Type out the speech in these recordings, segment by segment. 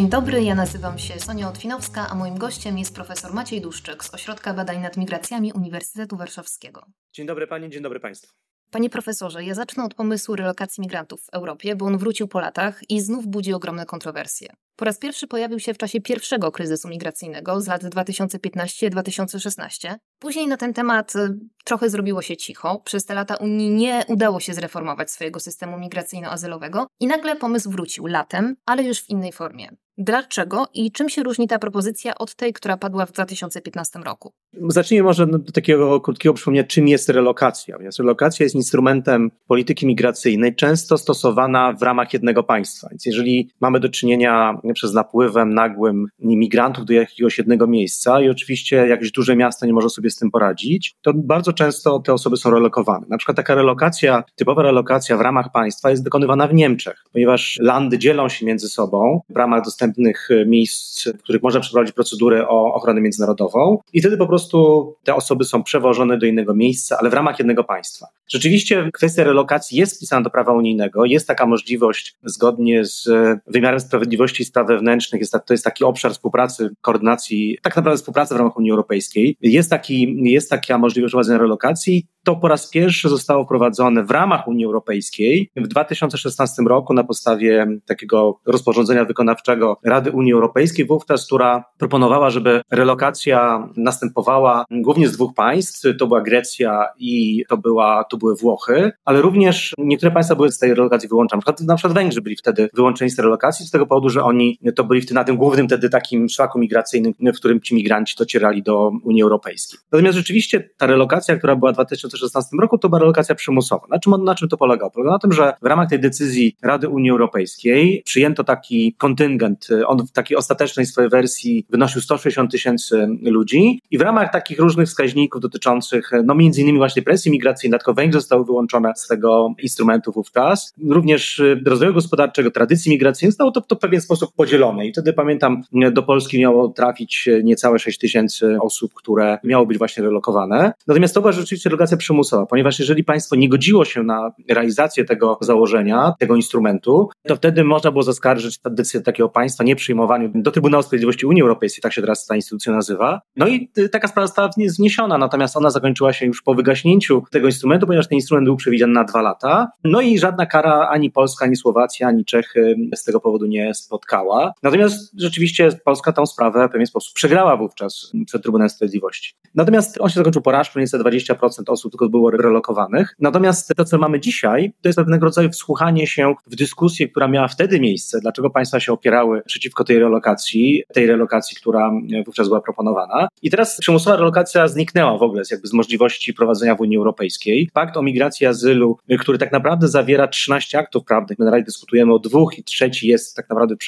Dzień dobry, ja nazywam się Sonia Otwinowska, a moim gościem jest profesor Maciej Duszczyk z Ośrodka Badań nad Migracjami Uniwersytetu Warszawskiego. Dzień dobry Panie, dzień dobry Państwu. Panie profesorze, ja zacznę od pomysłu relokacji migrantów w Europie, bo on wrócił po latach i znów budzi ogromne kontrowersje. Po raz pierwszy pojawił się w czasie pierwszego kryzysu migracyjnego z lat 2015-2016. Później na ten temat y, trochę zrobiło się cicho. Przez te lata Unii nie udało się zreformować swojego systemu migracyjno-azylowego i nagle pomysł wrócił latem, ale już w innej formie. Dlaczego i czym się różni ta propozycja od tej, która padła w 2015 roku? Zacznijmy może do takiego krótkiego przypomnienia, czym jest relokacja. Więc relokacja jest instrumentem polityki migracyjnej, często stosowana w ramach jednego państwa. Więc jeżeli mamy do czynienia przez napływem nagłym imigrantów do jakiegoś jednego miejsca i oczywiście jakieś duże miasto nie może sobie z tym poradzić, to bardzo często te osoby są relokowane. Na przykład taka relokacja, typowa relokacja w ramach państwa jest dokonywana w Niemczech, ponieważ landy dzielą się między sobą w ramach dostępnych miejsc, w których można przeprowadzić procedurę o ochronę międzynarodową i wtedy po prostu te osoby są przewożone do innego miejsca, ale w ramach jednego państwa. Rzeczywiście kwestia relokacji jest wpisana do prawa unijnego, jest taka możliwość zgodnie z wymiarem sprawiedliwości spraw wewnętrznych, jest, to jest taki obszar współpracy, koordynacji, tak naprawdę współpracy w ramach Unii Europejskiej. Jest, taki, jest taka możliwość prowadzenia relokacji. To po raz pierwszy zostało wprowadzone w ramach Unii Europejskiej w 2016 roku na podstawie takiego rozporządzenia wykonawczego Rady Unii Europejskiej, wówczas, która proponowała, żeby relokacja następowała głównie z dwóch państw. To była Grecja i to, była, to były Włochy, ale również niektóre państwa były z tej relokacji wyłączone. Na przykład, na przykład Węgrzy byli wtedy wyłączeni z tej relokacji z tego powodu, że oni to byli na tym głównym wtedy takim szlaku migracyjnym, w którym ci migranci docierali do Unii Europejskiej. Natomiast rzeczywiście ta relokacja, która była w 2016 roku, to była relokacja przymusowa. Na czym, na czym to polegało? Polegało na tym, że w ramach tej decyzji Rady Unii Europejskiej przyjęto taki kontyngent, on w takiej ostatecznej swojej wersji wynosił 160 tysięcy ludzi i w ramach takich różnych wskaźników dotyczących, no między innymi właśnie presji migracyjnej, tylko Węgry zostały wyłączone z tego instrumentu wówczas, również rozwoju gospodarczego, tradycji migracyjnej, zostało to, to w pewien sposób podzielone i wtedy pamiętam, do Polski miało trafić niecałe 6 tysięcy osób, które miało być właśnie relokowane. Natomiast to była rzeczywiście relokacja przymusowa, ponieważ jeżeli państwo nie godziło się na realizację tego założenia, tego instrumentu, to wtedy można było zaskarżyć decyzję takiego państwa nieprzyjmowaniu do Trybunału Sprawiedliwości Unii Europejskiej, tak się teraz ta instytucja nazywa. No i y, taka sprawa została zniesiona, natomiast ona zakończyła się już po wygaśnięciu tego instrumentu, ponieważ ten instrument był przewidziany na dwa lata. No i żadna kara ani Polska, ani Słowacja, ani Czechy z tego powodu nie spotkała. Natomiast rzeczywiście Polska tę sprawę w pewien sposób przegrała wówczas przed Trybunałem Sprawiedliwości. Natomiast on się zakończył porażką, niestety 20% osób tylko było relokowanych. Natomiast to, co mamy dzisiaj, to jest pewnego rodzaju wsłuchanie się w dyskusję, która miała wtedy miejsce, dlaczego państwa się opierały przeciwko tej relokacji, tej relokacji, która wówczas była proponowana. I teraz przymusowa relokacja zniknęła w ogóle z, jakby z możliwości prowadzenia w Unii Europejskiej. Pakt o migracji azylu, który tak naprawdę zawiera 13 aktów prawnych, my na razie dyskutujemy o dwóch i trzeci jest tak naprawdę w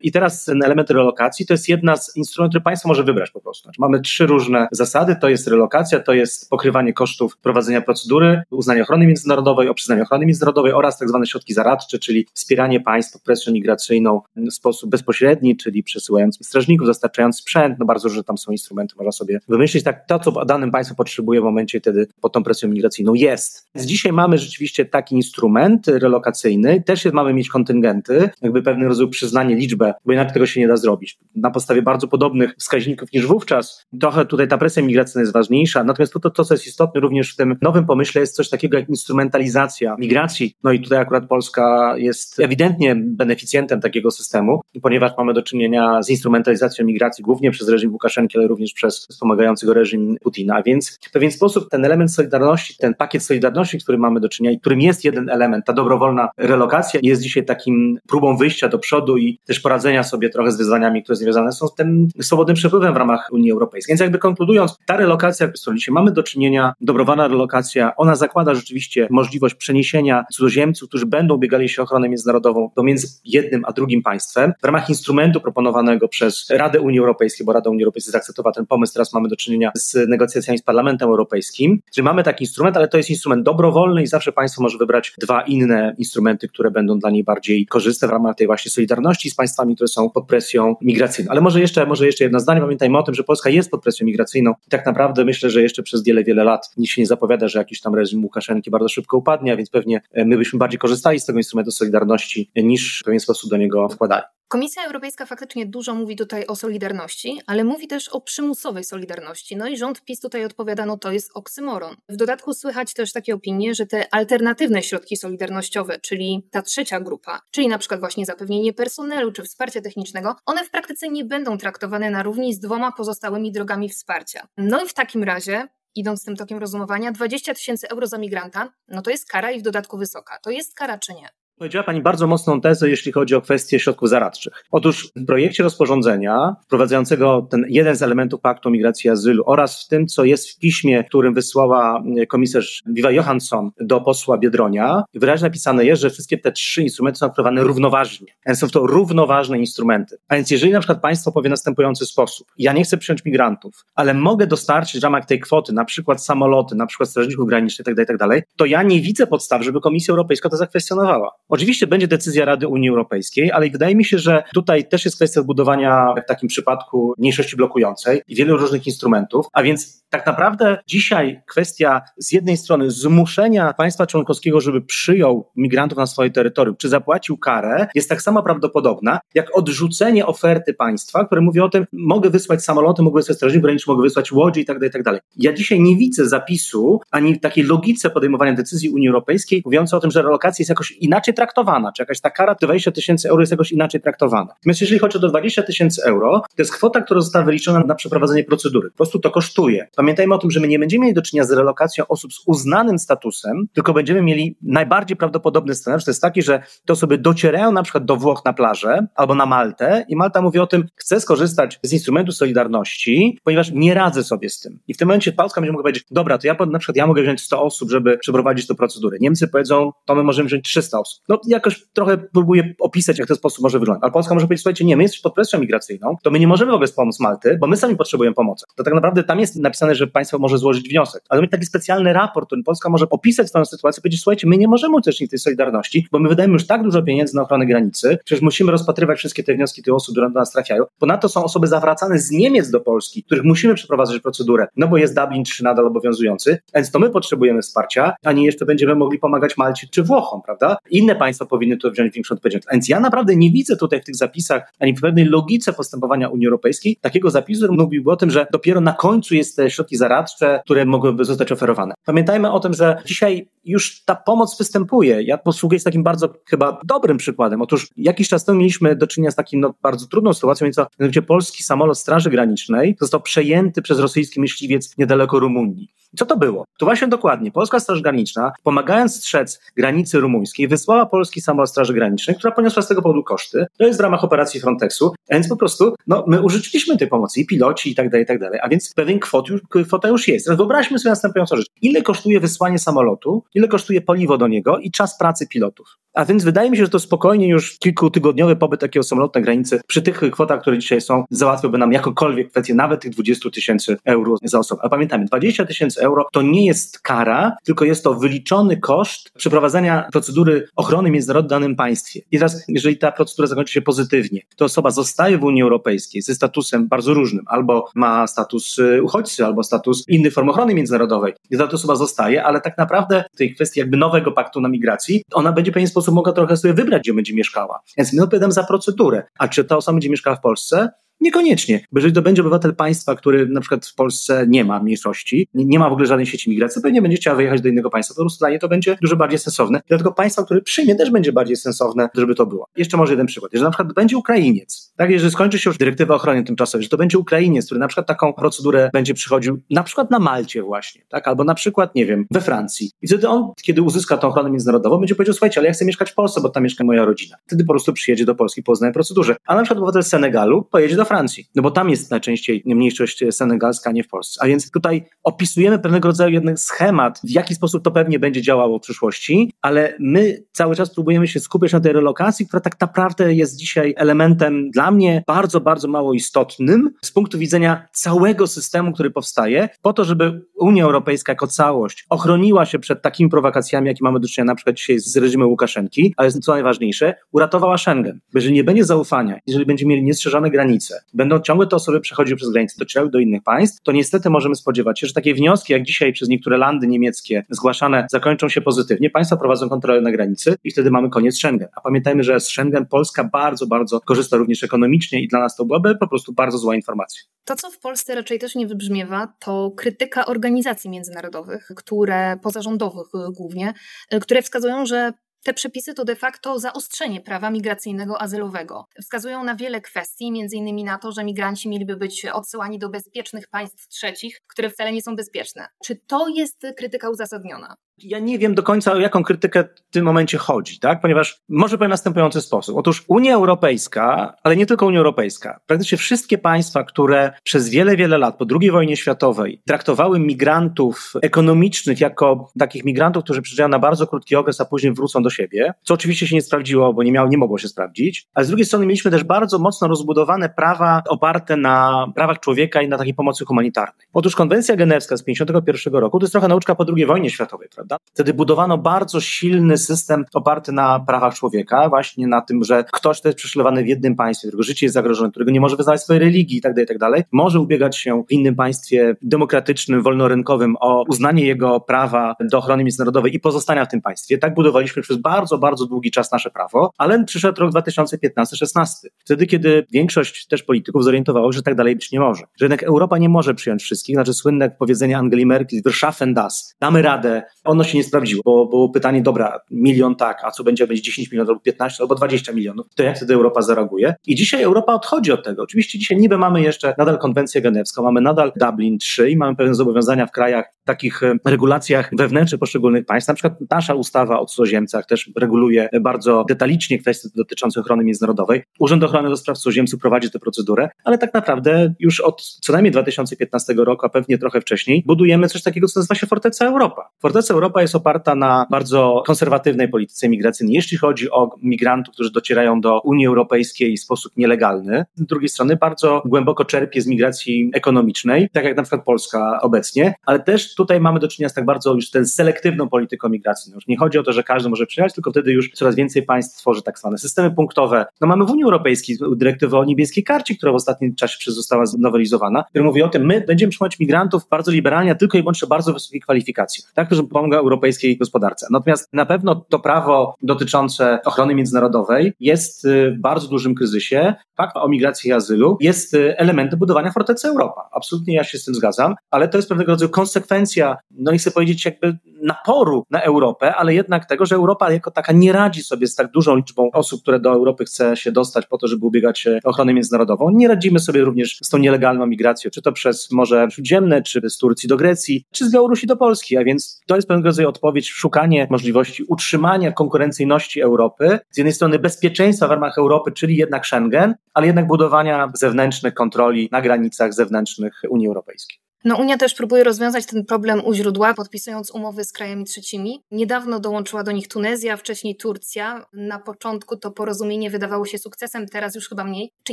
I teraz ten element relokacji to jest jedna z instrumentów, które państwo może wybrać po prostu. Znaczy, mamy trzy różne zasady, to jest relokacja, to jest pokrywanie kosztów prowadzenia procedury, uznanie ochrony międzynarodowej, o przyznanie ochrony międzynarodowej oraz tak zwane środki zaradcze, czyli wspieranie państw presją migracyjną w sposób bezpośredni, czyli przesyłając strażników, dostarczając sprzęt, no bardzo że tam są instrumenty, można sobie wymyślić. Tak to, co danym państwu potrzebuje w momencie wtedy pod tą presją migracyjną jest. Więc dzisiaj mamy rzeczywiście taki instrument relokacyjny, też mamy mieć kontyngenty, jakby pewnego rodzaju przyznanie, liczbę, bo inaczej tego się nie da zrobić. Na podstawie bardzo podobnych wskaźników niż wówczas, trochę tutaj ta presja migracyjna jest ważniejsza, natomiast to, to, to co jest istotne również w tym nowym pomyśle jest coś takiego jak instrumentalizacja migracji, no i tutaj akurat Polska jest ewidentnie beneficjentem takiego systemu, ponieważ mamy do czynienia z instrumentalizacją migracji głównie przez reżim Łukaszenki, ale również przez wspomagający go reżim Putina, więc w pewien sposób ten element solidarności, ten pakiet solidarności, który mamy do czynienia i którym jest jeden element, ta dobrowolna relokacja jest dzisiaj takim próbą wyjścia do przodu i też poradzenia sobie trochę z wyzwaniami, które związane są z tym swobodnym przepływem w ramach Unii Europejskiej. Więc jakby konkludując, ta relokacja, z którą dzisiaj mamy do czynienia, dobrowolna relokacja, ona zakłada rzeczywiście możliwość przeniesienia cudzoziemców, którzy będą ubiegali się o ochronę międzynarodową pomiędzy jednym a drugim państwem w ramach instrumentu proponowanego przez Radę Unii Europejskiej, bo Rada Unii Europejskiej zaakceptowała ten pomysł, teraz mamy do czynienia z negocjacjami z Parlamentem Europejskim, czyli mamy taki instrument, ale to jest instrument dobrowolny i zawsze państwo może wybrać dwa inne instrumenty, które będą dla niej bardziej korzystne w ramach tej właśnie solidarności z państwami, które są pod presją migracyjną. Ale może jeszcze, może jeszcze jedno zdanie. Pamiętajmy o tym, że Polska jest pod presją migracyjną i tak naprawdę myślę, że jeszcze przez wiele, wiele lat nic się nie zapowiada, że jakiś tam reżim Łukaszenki bardzo szybko upadnie, a więc pewnie my byśmy bardziej korzystali z tego instrumentu solidarności niż w pewien sposób do niego wkładali. Komisja Europejska faktycznie dużo mówi tutaj o solidarności, ale mówi też o przymusowej solidarności. No i rząd PiS tutaj odpowiada, no to jest oksymoron. W dodatku słychać też takie opinie, że te alternatywne środki solidarnościowe, czyli ta trzecia grupa, czyli na przykład właśnie zapewnienie personelu czy wsparcia technicznego, one w praktyce nie będą traktowane na równi z dwoma pozostałymi drogami wsparcia. No i w takim razie idąc tym tokiem rozumowania, 20 tysięcy euro za migranta, no to jest kara i w dodatku wysoka. To jest kara czy nie? Powiedziała Pani bardzo mocną tezę, jeśli chodzi o kwestie środków zaradczych. Otóż w projekcie rozporządzenia wprowadzającego ten jeden z elementów paktu migracji i azylu oraz w tym, co jest w piśmie, którym wysłała e, komisarz Viva Johansson do posła Biedronia, wyraźnie napisane jest, że wszystkie te trzy instrumenty są traktowane równoważnie. A więc są to równoważne instrumenty. A więc jeżeli na przykład państwo powie następujący sposób, ja nie chcę przyjąć migrantów, ale mogę dostarczyć w ramach tej kwoty na przykład samoloty, na przykład strażników granicznych itd., tak itd., tak to ja nie widzę podstaw, żeby Komisja Europejska to zakwestionowała. Oczywiście będzie decyzja Rady Unii Europejskiej, ale wydaje mi się, że tutaj też jest kwestia zbudowania w takim przypadku mniejszości blokującej i wielu różnych instrumentów, a więc tak naprawdę dzisiaj kwestia z jednej strony zmuszenia państwa członkowskiego, żeby przyjął migrantów na swoje terytorium, czy zapłacił karę, jest tak samo prawdopodobna, jak odrzucenie oferty państwa, które mówi o tym, mogę wysłać samoloty, mogę wysłać strażników granicznych, mogę wysłać łodzi itd., tak itd. Tak ja dzisiaj nie widzę zapisu, ani takiej logice podejmowania decyzji Unii Europejskiej mówiącej o tym, że relokacja jest jakoś inaczej traktowana, czy jakaś ta kara 20 tysięcy euro jest jakoś inaczej traktowana. Natomiast jeżeli chodzi o 20 tysięcy euro, to jest kwota, która została wyliczona na przeprowadzenie procedury. Po prostu to kosztuje. Pamiętajmy o tym, że my nie będziemy mieli do czynienia z relokacją osób z uznanym statusem, tylko będziemy mieli najbardziej prawdopodobny scenariusz, to jest taki, że te osoby docierają na przykład do Włoch na plażę albo na Maltę i Malta mówi o tym, chcę skorzystać z instrumentu solidarności, ponieważ nie radzę sobie z tym. I w tym momencie Polska będzie mogła powiedzieć, dobra, to ja na przykład ja mogę wziąć 100 osób, żeby przeprowadzić tę procedurę. Niemcy powiedzą, to my możemy wziąć 300 osób. No jakoś trochę próbuję opisać, jak ten sposób może wyglądać. Ale Polska może powiedzieć, słuchajcie, nie, my jesteśmy pod presją migracyjną, to my nie możemy w ogóle pomóc Malty, bo my sami potrzebujemy pomocy. To tak naprawdę tam jest napisane, że państwo może złożyć wniosek. Ale mieć taki specjalny raport, który Polska może opisać swoją sytuację, powiedzieć, słuchajcie, my nie możemy uczestniczyć w tej solidarności, bo my wydajemy już tak dużo pieniędzy na ochronę granicy, przecież musimy rozpatrywać wszystkie te wnioski tych osób, które do nas trafiają. Ponadto są osoby zawracane z Niemiec do Polski, których musimy przeprowadzać procedurę, no bo jest Dublin 3 nadal obowiązujący, więc to my potrzebujemy wsparcia, a nie jeszcze będziemy mogli pomagać Malcie czy Włochom, prawda? Inne państwa powinny tu wziąć większą odpowiedzialność. Więc ja naprawdę nie widzę tutaj w tych zapisach, ani w pewnej logice postępowania Unii Europejskiej takiego zapisu, który mówiłby o tym, że dopiero na końcu jest te środki zaradcze, które mogłyby zostać oferowane. Pamiętajmy o tym, że dzisiaj już ta pomoc występuje. Ja posługuję się takim bardzo chyba dobrym przykładem. Otóż jakiś czas temu mieliśmy do czynienia z takim no, bardzo trudną sytuacją, mianowicie polski samolot Straży Granicznej został przejęty przez rosyjski myśliwiec niedaleko Rumunii. Co to było? To właśnie dokładnie. Polska Straż Graniczna, pomagając strzec granicy rumuńskiej, wysłała polski samolot Straży Granicznej, która poniosła z tego powodu koszty. To jest w ramach operacji Frontexu, a więc po prostu no, my użyczyliśmy tej pomocy i piloci i tak dalej, i tak dalej. A więc pewien kwot już, kwota już jest. Teraz wyobraźmy sobie następującą rzecz. Ile kosztuje wysłanie samolotu, ile kosztuje paliwo do niego i czas pracy pilotów? A więc wydaje mi się, że to spokojnie już kilkutygodniowy pobyt takiego samolotu na granicy przy tych kwotach, które dzisiaj są, załatwiłby nam jakokolwiek kwestię nawet tych 20 tysięcy euro za osobę. Ale pamiętajmy, 20 tysięcy euro to nie jest kara, tylko jest to wyliczony koszt przeprowadzenia procedury ochrony międzynarodowej w danym państwie. I teraz, jeżeli ta procedura zakończy się pozytywnie, to osoba zostaje w Unii Europejskiej ze statusem bardzo różnym, albo ma status y, uchodźcy, albo status innej form ochrony międzynarodowej. I ta osoba zostaje, ale tak naprawdę w tej kwestii jakby nowego paktu na migracji, ona będzie w pewien sposób mogła trochę sobie wybrać, gdzie będzie mieszkała. Więc my odpowiadamy za procedurę. A czy ta osoba będzie mieszkała w Polsce? Niekoniecznie, bo jeżeli to będzie obywatel państwa, który na przykład w Polsce nie ma mniejszości, nie ma w ogóle żadnej sieci migracji, pewnie będzie chciała wyjechać do innego państwa, to po dla niej to będzie dużo bardziej sensowne. Dlatego państwa, które przyjmie, też będzie bardziej sensowne, żeby to było. Jeszcze może jeden przykład. Jeżeli na przykład będzie Ukrainiec, tak, jeżeli skończy się już dyrektywa ochrony tymczasowej, że to będzie Ukrainiec, który na przykład taką procedurę będzie przychodził na przykład na Malcie właśnie, tak, albo na przykład, nie wiem, we Francji. I wtedy on, kiedy uzyska tą ochronę międzynarodową, będzie powiedział, słuchajcie, ale ja chcę mieszkać w Polsce, bo tam mieszka moja rodzina. Wtedy po prostu przyjedzie do Polski po uznanej procedurze. A na przykład obywatel Senegalu pojedzie do Francji, no bo tam jest najczęściej mniejszość senegalska, a nie w Polsce. A więc tutaj opisujemy pewnego rodzaju jednak schemat, w jaki sposób to pewnie będzie działało w przyszłości, ale my cały czas próbujemy się skupiać na tej relokacji, która tak naprawdę jest dzisiaj elementem dla mnie bardzo, bardzo mało istotnym z punktu widzenia całego systemu, który powstaje, po to, żeby Unia Europejska jako całość ochroniła się przed takimi prowokacjami, jakie mamy do czynienia na przykład dzisiaj z reżimem Łukaszenki, ale co najważniejsze, uratowała Schengen. Jeżeli nie będzie zaufania, jeżeli będziemy mieli niestrzeżone granice, będą ciągle te osoby przechodziły przez granice, docierały do innych państw, to niestety możemy spodziewać się, że takie wnioski, jak dzisiaj przez niektóre landy niemieckie zgłaszane, zakończą się pozytywnie. Państwa prowadzą kontrolę na granicy i wtedy mamy koniec Schengen. A pamiętajmy, że z Schengen Polska bardzo, bardzo korzysta również ekonomicznie i dla nas to byłaby po prostu bardzo zła informacja. To, co w Polsce raczej też nie wybrzmiewa, to krytyka organizacji międzynarodowych, które pozarządowych głównie, które wskazują, że te przepisy to de facto zaostrzenie prawa migracyjnego azylowego. Wskazują na wiele kwestii, innymi na to, że migranci mieliby być odsyłani do bezpiecznych państw trzecich, które wcale nie są bezpieczne. Czy to jest krytyka uzasadniona? Ja nie wiem do końca, o jaką krytykę w tym momencie chodzi, tak? Ponieważ może powiem następujący sposób. Otóż Unia Europejska, ale nie tylko Unia Europejska, praktycznie wszystkie państwa, które przez wiele, wiele lat po II wojnie światowej traktowały migrantów ekonomicznych jako takich migrantów, którzy przyjeżdżają na bardzo krótki okres, a później wrócą do siebie, co oczywiście się nie sprawdziło, bo nie, miało, nie mogło się sprawdzić, ale z drugiej strony mieliśmy też bardzo mocno rozbudowane prawa oparte na prawach człowieka i na takiej pomocy humanitarnej. Otóż konwencja genewska z 1951 roku to jest trochę nauczka po II wojnie światowej, prawda? Prawda? Wtedy budowano bardzo silny system oparty na prawach człowieka, właśnie na tym, że ktoś, kto jest prześladowany w jednym państwie, którego życie jest zagrożone, którego nie może wyznawać swojej religii itd., tak itd., tak może ubiegać się w innym państwie demokratycznym, wolnorynkowym o uznanie jego prawa do ochrony międzynarodowej i pozostania w tym państwie. Tak budowaliśmy przez bardzo, bardzo długi czas nasze prawo, ale przyszedł rok 2015-16. Wtedy, kiedy większość też polityków zorientowało, że tak dalej być nie może. Że jednak Europa nie może przyjąć wszystkich, znaczy słynne powiedzenie Angeli Merkel, wir schaffen das, damy radę, ono się nie sprawdziło, bo było pytanie, dobra, milion tak, a co będzie, będzie 10 milionów, albo 15, albo 20 milionów, to jak wtedy Europa zareaguje? I dzisiaj Europa odchodzi od tego. Oczywiście dzisiaj niby mamy jeszcze nadal konwencję genewską, mamy nadal Dublin 3 i mamy pewne zobowiązania w krajach, takich e, regulacjach wewnętrznych poszczególnych państw. Na przykład nasza ustawa o cudzoziemcach też reguluje bardzo detalicznie kwestie dotyczące ochrony międzynarodowej. Urząd Ochrony do Spraw Cudzoziemców prowadzi tę procedurę, ale tak naprawdę już od co najmniej 2015 roku, a pewnie trochę wcześniej, budujemy coś takiego, co nazywa się Forteca Europa. Forteca Europa jest oparta na bardzo konserwatywnej polityce migracyjnej, jeśli chodzi o migrantów, którzy docierają do Unii Europejskiej w sposób nielegalny. Z drugiej strony bardzo głęboko czerpie z migracji ekonomicznej, tak jak na przykład Polska obecnie, ale też tutaj mamy do czynienia z tak bardzo już ten selektywną polityką migracyjną. Już nie chodzi o to, że każdy może przyjechać, tylko wtedy już coraz więcej państw tworzy tak zwane systemy punktowe. No mamy w Unii Europejskiej dyrektywę o niebieskiej karcie, która w ostatnim czasie została znowelizowana, która mówi o tym, my będziemy przyjmować migrantów bardzo liberalnie, tylko i wyłącznie bardzo wysokiej kwalifikacji. Tak, którzy pomogą europejskiej gospodarce. Natomiast na pewno to prawo dotyczące ochrony międzynarodowej jest y, w bardzo dużym kryzysie. Fakt o migracji i azylu jest y, elementem budowania fortecy Europa. Absolutnie ja się z tym zgadzam, ale to jest pewnego rodzaju konsekwencja, no nie chcę powiedzieć jakby naporu na Europę, ale jednak tego, że Europa jako taka nie radzi sobie z tak dużą liczbą osób, które do Europy chce się dostać po to, żeby ubiegać się o ochronę międzynarodową. Nie radzimy sobie również z tą nielegalną migracją, czy to przez Morze Śródziemne, czy z Turcji do Grecji, czy z Białorusi do Polski, a więc to jest pewnego rodzaju odpowiedź, szukanie możliwości utrzymania konkurencyjności Europy, z jednej strony bezpieczeństwa w ramach Europy, czyli jednak Schengen, ale jednak budowania zewnętrznych kontroli na granicach zewnętrznych Unii Europejskiej. No, Unia też próbuje rozwiązać ten problem u źródła, podpisując umowy z krajami trzecimi. Niedawno dołączyła do nich Tunezja, wcześniej Turcja. Na początku to porozumienie wydawało się sukcesem, teraz już chyba mniej. Czy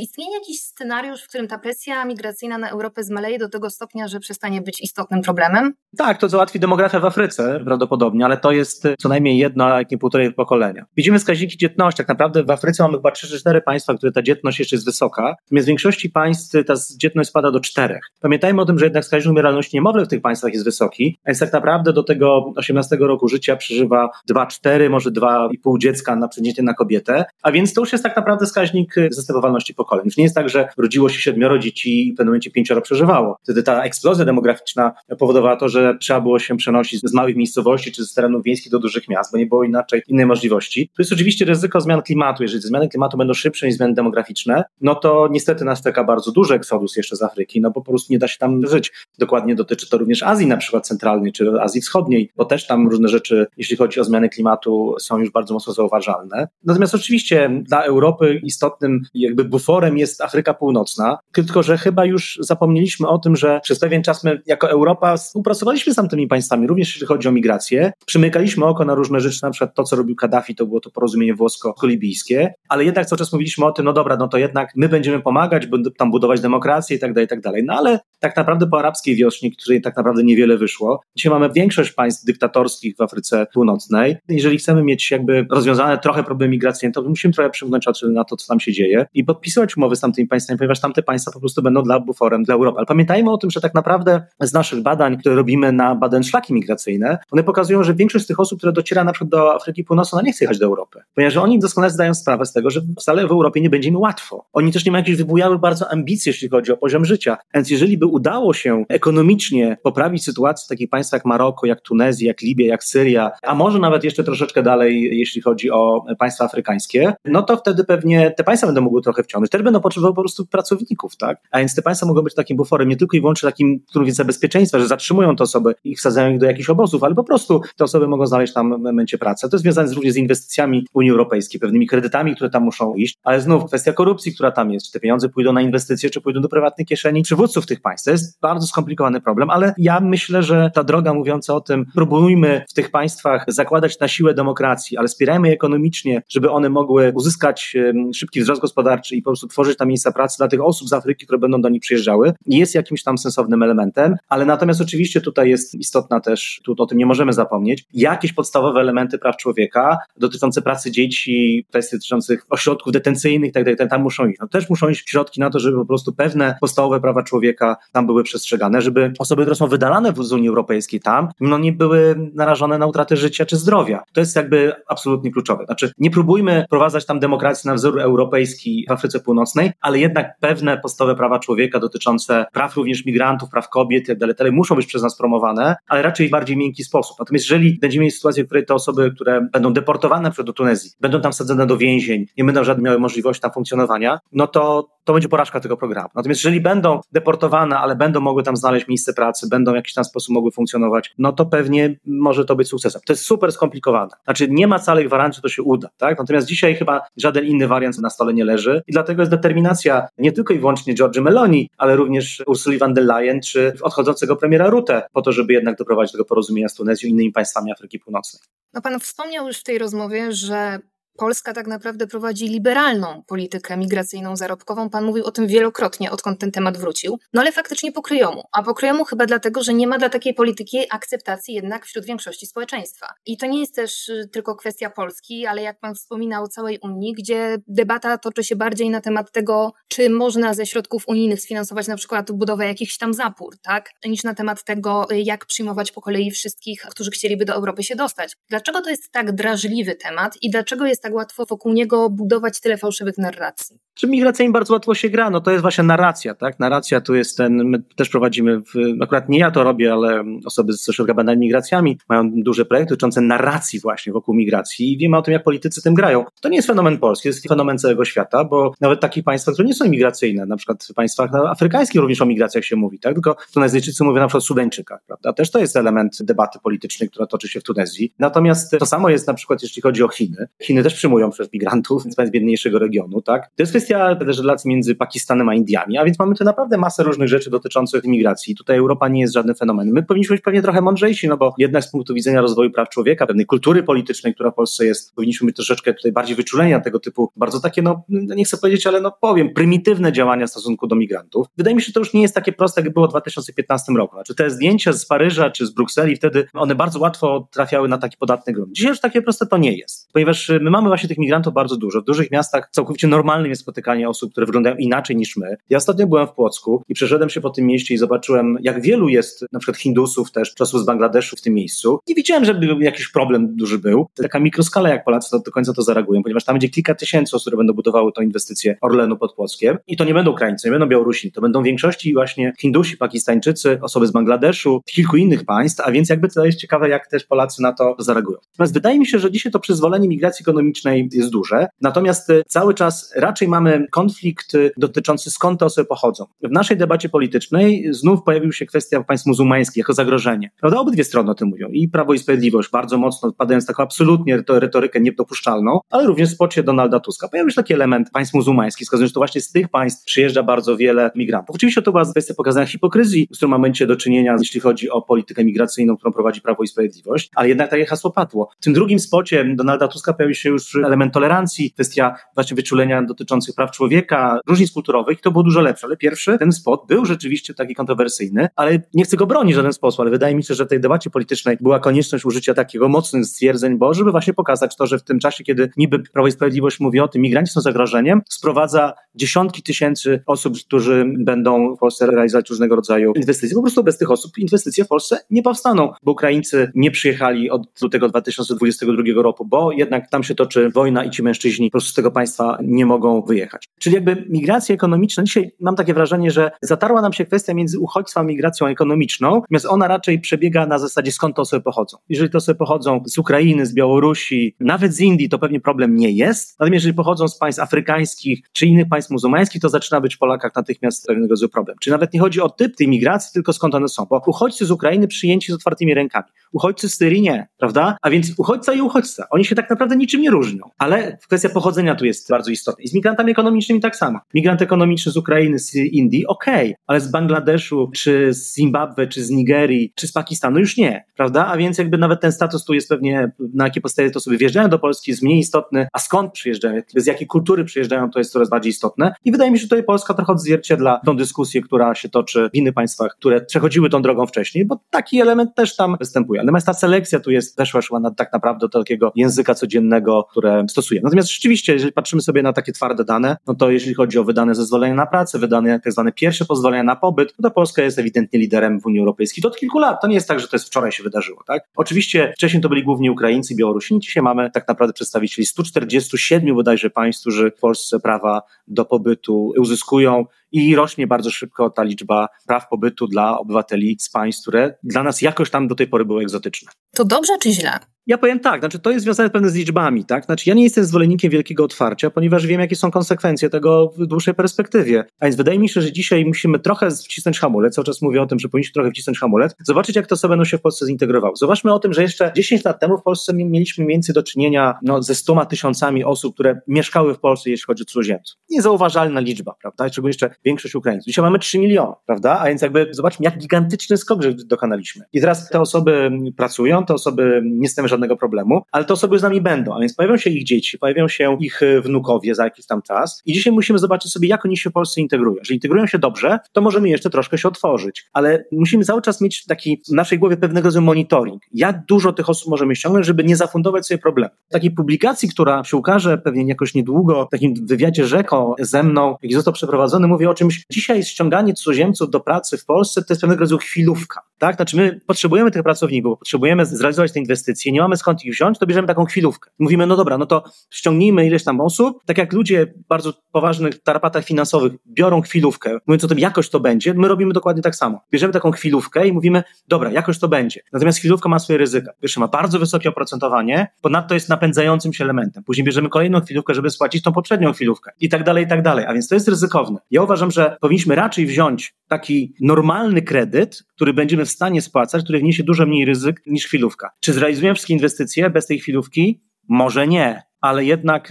istnieje jakiś scenariusz, w którym ta presja migracyjna na Europę zmaleje do tego stopnia, że przestanie być istotnym problemem? Tak, to załatwi demografia w Afryce prawdopodobnie, ale to jest co najmniej jedno, a jak nie półtorej pokolenia. Widzimy wskaźniki dzietności. Tak naprawdę w Afryce mamy chyba 3-4 państwa, które ta dzietność jeszcze jest wysoka. Natomiast w większości państw ta dzietność spada do 4. Pamiętajmy o tym, że jednak wskaźnik umieralności niemowlek w tych państwach jest wysoki, więc tak naprawdę do tego 18 roku życia przeżywa 2,4, może 2,5 dziecka na przeciętnie na kobietę, a więc to już jest tak naprawdę wskaźnik zastępowalności pokoleń. Już nie jest tak, że rodziło się siedmioro dzieci i w pewnym momencie pięcioro przeżywało. Wtedy ta eksplozja demograficzna powodowała to, że trzeba było się przenosić z małych miejscowości czy z terenów wiejskich do dużych miast, bo nie było inaczej innej możliwości. To jest oczywiście ryzyko zmian klimatu. Jeżeli te zmiany klimatu będą szybsze niż zmiany demograficzne, no to niestety nas czeka bardzo duży eksodus jeszcze z Afryki, no bo po prostu nie da się tam żyć. Dokładnie dotyczy to również Azji na przykład centralnej czy Azji Wschodniej, bo też tam różne rzeczy, jeśli chodzi o zmiany klimatu, są już bardzo mocno zauważalne. Natomiast oczywiście dla Europy istotnym jakby buforem jest Afryka Północna, tylko że chyba już zapomnieliśmy o tym, że przez pewien czas my jako Europa współpracowaliśmy z tamtymi państwami, również jeśli chodzi o migrację. Przymykaliśmy oko na różne rzeczy, na przykład to, co robił Kaddafi, to było to porozumienie włosko-libijskie, ale jednak cały czas mówiliśmy o tym, no dobra, no to jednak my będziemy pomagać, będą tam budować demokrację i tak dalej, i tak dalej. No ale tak naprawdę po arabskich arabskiej wiośnie, której tak naprawdę niewiele wyszło. Dzisiaj mamy większość państw dyktatorskich w Afryce Północnej. Jeżeli chcemy mieć jakby rozwiązane trochę problemy migracyjne, to musimy trochę przymknąć oczy na to, co tam się dzieje i podpisywać umowy z tamtymi państwami, ponieważ tamte państwa po prostu będą dla buforem dla Europy. Ale pamiętajmy o tym, że tak naprawdę z naszych badań, które robimy na badań szlaki migracyjne, one pokazują, że większość z tych osób, które dociera na przykład do Afryki Północnej, nie chce jechać do Europy, ponieważ oni doskonale zdają sprawę z tego, że wcale w Europie nie będzie im łatwo. Oni też nie mają jakichś wybujałych bardzo ambicji, jeśli chodzi o poziom życia. Więc jeżeli by udało się ekonomicznie poprawić sytuację w takich państwach jak Maroko, jak Tunezja, jak Libia, jak Syria, a może nawet jeszcze troszeczkę dalej, jeśli chodzi o państwa afrykańskie, no to wtedy pewnie te państwa będą mogły trochę wciągnąć. Też będą potrzebowały po prostu pracowników, tak? A więc te państwa mogą być takim buforem nie tylko i wyłącznie takim, którym jest zabezpieczeństwa, że zatrzymują te osoby i wsadzają ich do jakichś obozów, ale po prostu te osoby mogą znaleźć tam momencie pracy. To jest związane również z inwestycjami Unii Europejskiej, pewnymi kredytami, które tam muszą iść, ale znów kwestia korupcji, która tam jest. Czy te pieniądze pójdą na inwestycje, czy pójdą do prywatnej kieszeni przywódców tych państw. To jest bardzo skomplikowany problem, ale ja myślę, że ta droga mówiąca o tym, próbujmy w tych państwach zakładać na siłę demokracji, ale wspierajmy je ekonomicznie, żeby one mogły uzyskać szybki wzrost gospodarczy i po prostu tworzyć tam miejsca pracy dla tych osób z Afryki, które będą do nich przyjeżdżały, jest jakimś tam sensownym elementem, ale natomiast oczywiście tutaj jest istotna też, tu o tym nie możemy zapomnieć, jakieś podstawowe elementy praw człowieka dotyczące pracy dzieci, kwestie dotyczących ośrodków detencyjnych i tak tam muszą iść. No też muszą iść środki na to, żeby po prostu pewne podstawowe prawa człowieka tam były przestrzegane, żeby osoby, które są wydalane z Unii Europejskiej tam, no nie były narażone na utratę życia czy zdrowia. To jest jakby absolutnie kluczowe. Znaczy, nie próbujmy wprowadzać tam demokracji na wzór europejski w Afryce Północnej, ale jednak pewne podstawowe prawa człowieka dotyczące praw również migrantów, praw kobiet i tak dalej, muszą być przez nas promowane, ale raczej w bardziej miękki sposób. Natomiast jeżeli będziemy mieli sytuację, w której te osoby, które będą deportowane do Tunezji, będą tam wsadzone do więzień, nie będą żadnej miały możliwości tam funkcjonowania, no to to będzie porażka tego programu. Natomiast jeżeli będą deportowane, ale będą mogły tam znaleźć miejsce pracy, będą w jakiś tam sposób mogły funkcjonować, no to pewnie może to być sukcesem. To jest super skomplikowane. Znaczy nie ma wcale gwarancji, że to się uda, tak? Natomiast dzisiaj chyba żaden inny wariant na stole nie leży i dlatego jest determinacja nie tylko i wyłącznie George Meloni, ale również Ursuli von der Leyen czy odchodzącego premiera Rutte po to, żeby jednak doprowadzić do tego porozumienia z Tunezją i innymi państwami Afryki Północnej. No pan wspomniał już w tej rozmowie, że Polska tak naprawdę prowadzi liberalną politykę migracyjną zarobkową. Pan mówił o tym wielokrotnie, odkąd ten temat wrócił. No ale faktycznie pokryjomu. A pokryjomu chyba dlatego, że nie ma dla takiej polityki akceptacji jednak wśród większości społeczeństwa. I to nie jest też y, tylko kwestia Polski, ale jak pan wspominał, całej Unii, gdzie debata toczy się bardziej na temat tego, czy można ze środków unijnych sfinansować na przykład budowę jakichś tam zapór, tak? Niż na temat tego, y, jak przyjmować po kolei wszystkich, którzy chcieliby do Europy się dostać. Dlaczego to jest tak drażliwy temat i dlaczego jest tak łatwo wokół niego budować tyle fałszywych narracji? Czy migracyjnie bardzo łatwo się gra? No to jest właśnie narracja, tak? Narracja tu jest ten, my też prowadzimy, w, akurat nie ja to robię, ale osoby z Ośrodka Badań Migracjami mają duże projekty dotyczące narracji właśnie wokół migracji i wiemy o tym, jak politycy tym grają. To nie jest fenomen polski, jest fenomen całego świata, bo nawet takich państwach, które nie są migracyjne, na przykład w państwach afrykańskich również o migracjach się mówi, tak? Tylko Tunezyjczycy mówią na przykład o Sudańczykach, prawda? Też to jest element debaty politycznej, która toczy się w Tunezji. Natomiast to samo jest na przykład, jeśli chodzi o Chiny. Chiny też przyjmują przez migrantów z biedniejszego regionu, tak? To jest kwestia też relacji między Pakistanem a Indiami, a więc mamy tu naprawdę masę różnych rzeczy dotyczących imigracji. Tutaj Europa nie jest żadnym fenomenem. My powinniśmy być pewnie trochę mądrzejsi, no bo jednak z punktu widzenia rozwoju praw człowieka, pewnej kultury politycznej, która w Polsce jest, powinniśmy być troszeczkę tutaj bardziej wyczuleni na tego typu bardzo takie, no nie chcę powiedzieć, ale no powiem, prymitywne działania w stosunku do migrantów. Wydaje mi się, że to już nie jest takie proste, jak było w 2015 roku. Znaczy te zdjęcia z Paryża czy z Brukseli, wtedy one bardzo łatwo trafiały na taki podatny grunt. Dzisiaj już takie proste to nie jest, ponieważ my mamy właśnie tych migrantów bardzo dużo. W dużych miastach całkowicie normalnym jest spotykanie osób, które wyglądają inaczej niż my. Ja ostatnio byłem w Płocku i przeszedłem się po tym mieście i zobaczyłem, jak wielu jest na przykład Hindusów też, czasów z Bangladeszu w tym miejscu. Nie widziałem, żeby jakiś problem duży był. Taka mikroskala, jak Polacy do końca to zareagują, ponieważ tam będzie kilka tysięcy osób, które będą budowały tą inwestycję Orlenu pod Płockiem. I to nie będą Ukraińcy, nie będą Białorusini, to będą w większości właśnie Hindusi, Pakistańczycy, osoby z Bangladeszu, kilku innych państw, a więc jakby to jest ciekawe, jak też Polacy na to zareagują. Natomiast wydaje mi się, że dzisiaj to przyzwolenie migracji ekonomicznej jest duże, natomiast e, cały czas raczej mamy konflikt e, dotyczący skąd te osoby pochodzą. W naszej debacie politycznej znów pojawił się kwestia państw muzułmańskich jako zagrożenie. Prawda? Obydwie strony o tym mówią. I Prawo i Sprawiedliwość bardzo mocno wpadając taką absolutnie retorykę niedopuszczalną, ale również w spocie Donalda Tuska. Pojawił się taki element państw muzułmańskich, wskazując, że to właśnie z tych państw przyjeżdża bardzo wiele migrantów. Oczywiście to była kwestia pokazania hipokryzji, z którą mamy do czynienia, jeśli chodzi o politykę migracyjną, którą prowadzi Prawo i Sprawiedliwość, ale jednak takie hasło padło. W tym drugim spocie Donalda Tuska pojawił się już element tolerancji, kwestia właśnie wyczulenia dotyczących praw człowieka, różnic kulturowych, to było dużo lepsze. Ale pierwszy, ten spot był rzeczywiście taki kontrowersyjny, ale nie chcę go bronić w żaden sposób, ale wydaje mi się, że w tej debacie politycznej była konieczność użycia takiego mocnych stwierdzeń, bo żeby właśnie pokazać to, że w tym czasie, kiedy niby Prawo i Sprawiedliwość mówi o tym, migranci są zagrożeniem, sprowadza dziesiątki tysięcy osób, którzy będą w Polsce realizować różnego rodzaju inwestycje. Po prostu bez tych osób inwestycje w Polsce nie powstaną, bo Ukraińcy nie przyjechali od lutego 2022 roku, bo jednak tam się toczy wojna i ci mężczyźni po prostu z tego państwa nie mogą wyjechać. Czyli jakby migracja ekonomiczna, dzisiaj mam takie wrażenie, że zatarła nam się kwestia między uchodźstwem a migracją ekonomiczną, natomiast ona raczej przebiega na zasadzie skąd to osoby pochodzą. Jeżeli to osoby pochodzą z Ukrainy, z Białorusi, nawet z Indii, to pewnie problem nie jest. Natomiast jeżeli pochodzą z państw afrykańskich czy innych państw muzułmańskich, to zaczyna być w Polakach natychmiast pewnego rodzaju problem. Czyli nawet nie chodzi o typ tej migracji, tylko skąd one są. Bo uchodźcy z Ukrainy przyjęci z otwartymi rękami. Uchodźcy z Syrii nie, prawda? A więc uchodźca i uchodźca. Oni się tak naprawdę niczym nie różnią. Ale kwestia pochodzenia tu jest bardzo istotna. I z migrantami ekonomicznymi tak samo. Migrant ekonomiczny z Ukrainy, z Indii, okej, okay, ale z Bangladeszu, czy z Zimbabwe, czy z Nigerii, czy z Pakistanu już nie, prawda? A więc jakby nawet ten status tu jest pewnie, na jakie podstawie to sobie wjeżdżają do Polski, jest mniej istotny, a skąd przyjeżdżają, z jakiej kultury przyjeżdżają, to jest coraz bardziej istotne. I wydaje mi się, że tutaj Polska trochę odzwierciedla tą dyskusję, która się toczy w innych państwach, które przechodziły tą drogą wcześniej, bo taki element też tam występuje. Natomiast ta selekcja tu jest, weszła szła na, tak naprawdę do takiego języka codziennego, które stosujemy. Natomiast rzeczywiście, jeżeli patrzymy sobie na takie twarde dane, no to jeśli chodzi o wydane zezwolenia na pracę, wydane tak zwane pierwsze pozwolenia na pobyt, no to Polska jest ewidentnie liderem w Unii Europejskiej. To od kilku lat. To nie jest tak, że to jest wczoraj się wydarzyło, tak? Oczywiście wcześniej to byli głównie Ukraińcy, Białorusini, dzisiaj mamy tak naprawdę przedstawicieli 147 bodajże państw, którzy w Polsce prawa do pobytu uzyskują i rośnie bardzo szybko ta liczba praw pobytu dla obywateli z państw, które dla nas jakoś tam do tej pory były egzotyczne. To dobrze czy źle? Ja powiem tak, znaczy to jest związane pewnie z liczbami, tak? Znaczy ja nie jestem zwolennikiem wielkiego otwarcia, ponieważ wiem, jakie są konsekwencje tego w dłuższej perspektywie. A więc wydaje mi się, że dzisiaj musimy trochę wcisnąć hamulec, cały czas mówię o tym, że powinniśmy trochę wcisnąć hamulec, zobaczyć, jak to sobie będą się w Polsce zintegrowały. Zobaczmy o tym, że jeszcze 10 lat temu w Polsce mieliśmy mniej więcej do czynienia no, ze 100 tysiącami osób, które mieszkały w Polsce, jeśli chodzi o cudzoziemców. Niezauważalna liczba, prawda? Szczególnie jeszcze większość Ukraińców. Dzisiaj mamy 3 miliony, prawda? A więc jakby zobaczmy, jak gigantyczny skok dokonaliśmy. I teraz te osoby pracują, te osoby nie stawiają żadnego problemu, ale te osoby z nami będą, a więc pojawią się ich dzieci, pojawią się ich e, wnukowie za jakiś tam czas i dzisiaj musimy zobaczyć sobie, jak oni się w Polsce integrują. Jeżeli integrują się dobrze, to możemy jeszcze troszkę się otworzyć, ale musimy cały czas mieć taki w naszej głowie pewnego rodzaju monitoring. Jak dużo tych osób możemy ściągnąć, żeby nie zafundować sobie problemu. W takiej publikacji, która się ukaże pewnie jakoś niedługo, w takim wywiadzie rzeką ze mną, jaki został przeprowadzony, mówię o czymś, dzisiaj ściąganie cudzoziemców do pracy w Polsce to jest pewnego rodzaju chwilówka. Tak? Znaczy my potrzebujemy tych pracowników, potrzebujemy zrealizować te inwestycje, nie mamy skąd ich wziąć, to bierzemy taką chwilówkę. Mówimy, no dobra, no to ściągnijmy ileś tam osób, tak jak ludzie w bardzo poważnych tarapatach finansowych biorą chwilówkę, mówiąc o tym, jakoś to będzie, my robimy dokładnie tak samo. Bierzemy taką chwilówkę i mówimy, dobra, jakoś to będzie. Natomiast chwilówka ma swoje ryzyka. Pierwsze ma bardzo wysokie oprocentowanie, ponadto jest napędzającym się elementem. Później bierzemy kolejną chwilówkę, żeby spłacić tą poprzednią chwilówkę i tak dalej, i tak dalej. A więc to jest ryzykowne. Ja uważam, że powinniśmy raczej wziąć taki normalny kredyt, który będziemy w stanie spłacać, który wniesie dużo mniej ryzyk niż chwilówka. Czy zrealizujemy wszystkie inwestycje bez tej chwilówki? Może nie, ale jednak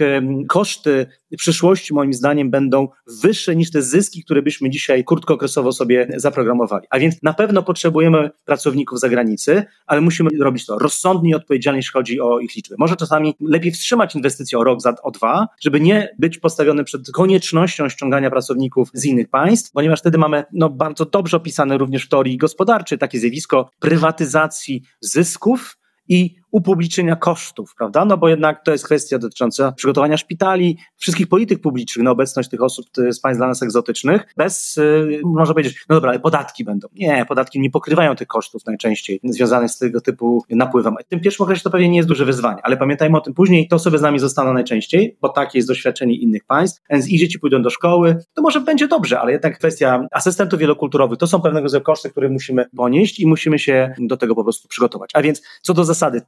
koszty przyszłości moim zdaniem będą wyższe niż te zyski, które byśmy dzisiaj krótkookresowo sobie zaprogramowali. A więc na pewno potrzebujemy pracowników zagranicy, ale musimy robić to rozsądnie i odpowiedzialnie, jeśli chodzi o ich liczbę. Może czasami lepiej wstrzymać inwestycje o rok, za, o dwa, żeby nie być postawiony przed koniecznością ściągania pracowników z innych państw, ponieważ wtedy mamy no, bardzo dobrze opisane również w teorii gospodarczej takie zjawisko prywatyzacji zysków, i upublicznienia kosztów, prawda? No bo jednak to jest kwestia dotycząca przygotowania szpitali, wszystkich polityk publicznych na obecność tych osób z państw dla nas egzotycznych, bez, yy, można powiedzieć, no dobra, ale podatki będą. Nie, podatki nie pokrywają tych kosztów najczęściej związanych z tego typu napływem. W tym pierwszym okresie to pewnie nie jest duże wyzwanie, ale pamiętajmy o tym później, te osoby z nami zostaną najczęściej, bo takie jest doświadczenie innych państw, więc i dzieci pójdą do szkoły, to może będzie dobrze, ale jednak kwestia asystentów wielokulturowych, to są pewnego rodzaju koszty, które musimy ponieść i musimy się do tego po prostu przygotować. A więc co do zasady,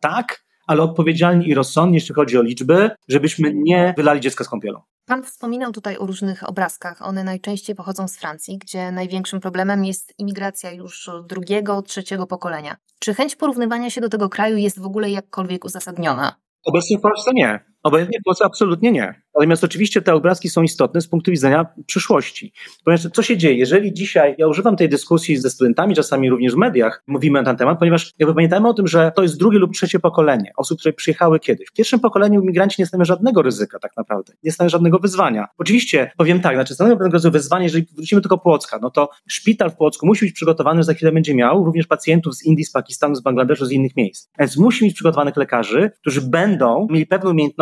ale odpowiedzialnie i rozsądnie, jeśli chodzi o liczby, żebyśmy nie wylali dziecka z kąpielą. Pan wspominał tutaj o różnych obrazkach. One najczęściej pochodzą z Francji, gdzie największym problemem jest imigracja już drugiego, trzeciego pokolenia. Czy chęć porównywania się do tego kraju jest w ogóle jakkolwiek uzasadniona? Obecnie w Polsce nie. Obojętnie co? Absolutnie nie. Natomiast oczywiście te obrazki są istotne z punktu widzenia przyszłości. Ponieważ co się dzieje? Jeżeli dzisiaj, ja używam tej dyskusji ze studentami, czasami również w mediach, mówimy na ten temat, ponieważ jakby pamiętajmy o tym, że to jest drugie lub trzecie pokolenie osób, które przyjechały kiedyś. W pierwszym pokoleniu imigranci nie stanowią żadnego ryzyka tak naprawdę. Nie stanowią żadnego wyzwania. Oczywiście, powiem tak, znaczy stanowią pewnego wyzwania, jeżeli wrócimy tylko Płocka, no to szpital w Płocku musi być przygotowany, że za chwilę będzie miał również pacjentów z Indii, z Pakistanu, z Bangladeszu, z innych miejsc. Więc musi mieć przygotowanych lekarzy, którzy będą mieli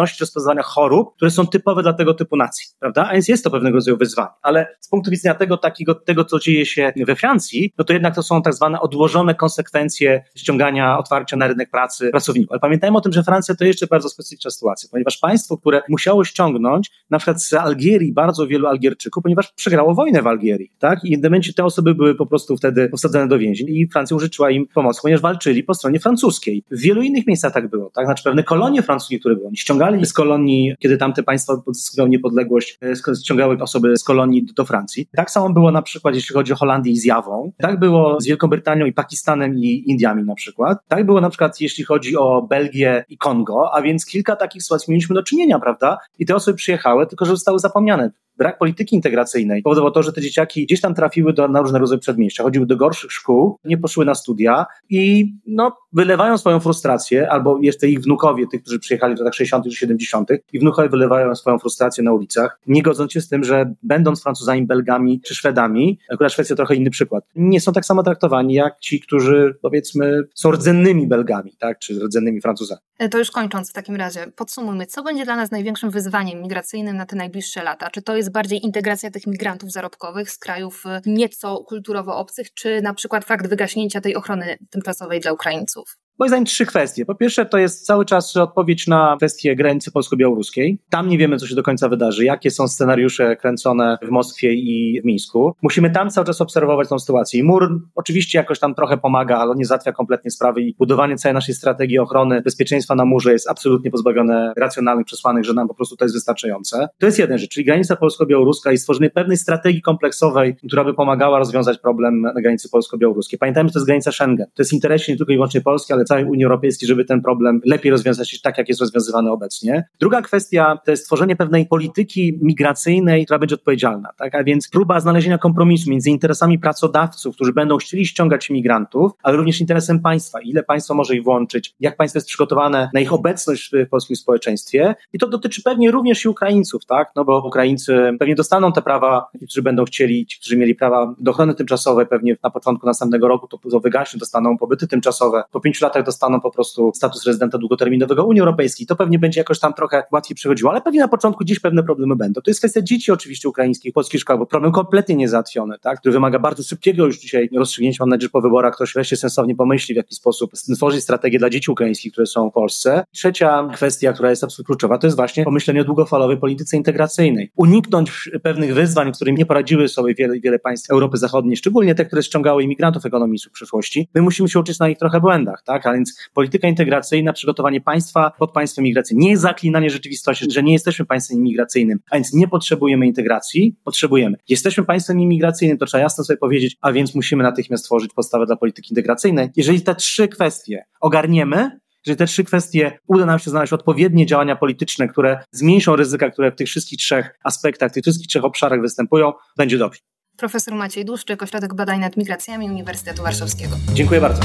umiejętności rozpoznawania chorób, które są typowe dla tego typu nacji, prawda? A więc jest to pewnego rodzaju wyzwanie. Ale z punktu widzenia tego, takiego, tego, co dzieje się we Francji, no to jednak to są tak zwane odłożone konsekwencje ściągania, otwarcia na rynek pracy pracowników. Ale pamiętajmy o tym, że Francja to jeszcze bardzo specyficzna sytuacja, ponieważ państwo, które musiało ściągnąć na przykład z Algierii bardzo wielu Algierczyków, ponieważ przegrało wojnę w Algierii, tak? I w momencie te osoby były po prostu wtedy posadzone do więzień i Francja użyczyła im pomocy, ponieważ walczyli po stronie francuskiej. W wielu innych miejscach tak było, tak? Znaczy pewne kolonie francuskie, które były, oni ściągali z kolonii, kiedy tamte państwa odzyskiwały niepodległość, e, ściągały osoby z kolonii do, Francji. Tak samo było na przykład, jeśli chodzi o Holandię i z Jawą. Tak było z Wielką Brytanią i Pakistanem i Indiami na przykład. Tak było na przykład, jeśli chodzi o Belgię i Kongo, a więc kilka takich sytuacji mieliśmy do czynienia, prawda? I te osoby przyjechały, tylko że zostały zapomniane brak polityki integracyjnej powodował to, że te dzieciaki gdzieś tam trafiły do, na różne rodzaje przedmieścia, chodziły do gorszych szkół, nie poszły na studia i no, wylewają swoją frustrację, albo jeszcze ich wnukowie, tych, którzy przyjechali w latach 60. czy 70., i wnukowie wylewają swoją frustrację na ulicach, nie godząc się z tym, że będąc Francuzami, Belgami czy Szwedami, akurat Szwecja trochę inny przykład, nie są tak samo traktowani jak ci, którzy powiedzmy są rdzennymi Belgami, tak, czy rdzennymi Francuzami. E, to już kończąc w takim razie, podsumujmy, co będzie dla nas największym wyzwaniem migracyjnym na te najbliższe lata? Czy to jest bardziej integracja tych migrantów zarobkowych z krajów e, nieco kulturowo obcych, czy na przykład fakt wygaśnięcia tej ochrony tymczasowej dla Ukraińców? Moim zdaniem trzy kwestie. Po pierwsze, to jest cały czas odpowiedź na kwestię granicy polsko-białoruskiej. Tam nie wiemy, co się do końca wydarzy, jakie są scenariusze kręcone w Moskwie i w Mińsku. Musimy tam cały czas obserwować tą sytuację. I mur oczywiście jakoś tam trochę pomaga, ale nie załatwia kompletnie sprawy i budowanie całej naszej strategii ochrony bezpieczeństwa na murze jest absolutnie pozbawione racjonalnych przesłanek, że nam po prostu to jest wystarczające. To jest jeden rzecz, czyli granica polsko-białoruska i stworzenie pewnej strategii kompleksowej, która by pomagała rozwiązać problem na granicy polsko-białoruskiej. Pamiętajmy, że to jest granica Schengen. To jest interesie nie tylko i wyłącznie Polski, ale całej Unii Europejskiej, żeby ten problem lepiej rozwiązać tak, jak jest rozwiązywany obecnie. Druga kwestia to jest stworzenie pewnej polityki migracyjnej, która będzie odpowiedzialna, tak? a więc próba znalezienia kompromisu między interesami pracodawców, którzy będą chcieli ściągać imigrantów, ale również interesem państwa, ile państwo może ich włączyć, jak państwo jest przygotowane na ich obecność w polskim społeczeństwie. I to dotyczy pewnie również i Ukraińców, tak? no bo Ukraińcy pewnie dostaną te prawa, którzy będą chcieli, ci, którzy mieli prawa do ochrony tymczasowej, pewnie na początku następnego roku to, to wygaśnie, dostaną pobyty tymczasowe, po pięciu latach dostaną po prostu status rezydenta długoterminowego Unii Europejskiej. To pewnie będzie jakoś tam trochę łatwiej przechodziło, ale pewnie na początku dziś pewne problemy będą. To jest kwestia dzieci oczywiście ukraińskich, polskich szkołach, bo problem kompletnie niezałatwiony, tak? który wymaga bardzo szybkiego już dzisiaj rozstrzygnięcia. Mam nadzieję, że po wyborach ktoś wreszcie sensownie pomyśli, w jaki sposób stworzyć strategię dla dzieci ukraińskich, które są w Polsce. Trzecia kwestia, która jest absolutnie kluczowa, to jest właśnie pomyślenie o długofalowej polityce integracyjnej. Uniknąć pewnych wyzwań, z którymi nie poradziły sobie wiele, wiele państw Europy Zachodniej, szczególnie te, które ściągały imigrantów ekonomicznych w przyszłości. My musimy się uczyć na ich trochę błędach, tak? A więc polityka integracyjna, przygotowanie państwa pod państwem migracyjnym. Nie zaklinanie rzeczywistości, że nie jesteśmy państwem imigracyjnym, a więc nie potrzebujemy integracji, potrzebujemy. Jesteśmy państwem imigracyjnym, to trzeba jasno sobie powiedzieć, a więc musimy natychmiast stworzyć podstawę dla polityki integracyjnej. Jeżeli te trzy kwestie ogarniemy, jeżeli te trzy kwestie uda nam się znaleźć odpowiednie działania polityczne, które zmniejszą ryzyka, które w tych wszystkich trzech aspektach, tych wszystkich trzech obszarach występują, będzie dobrze. Profesor Maciej Dłuszczyk, Ośrodek Badań nad Migracjami Uniwersytetu Warszawskiego. Dziękuję bardzo.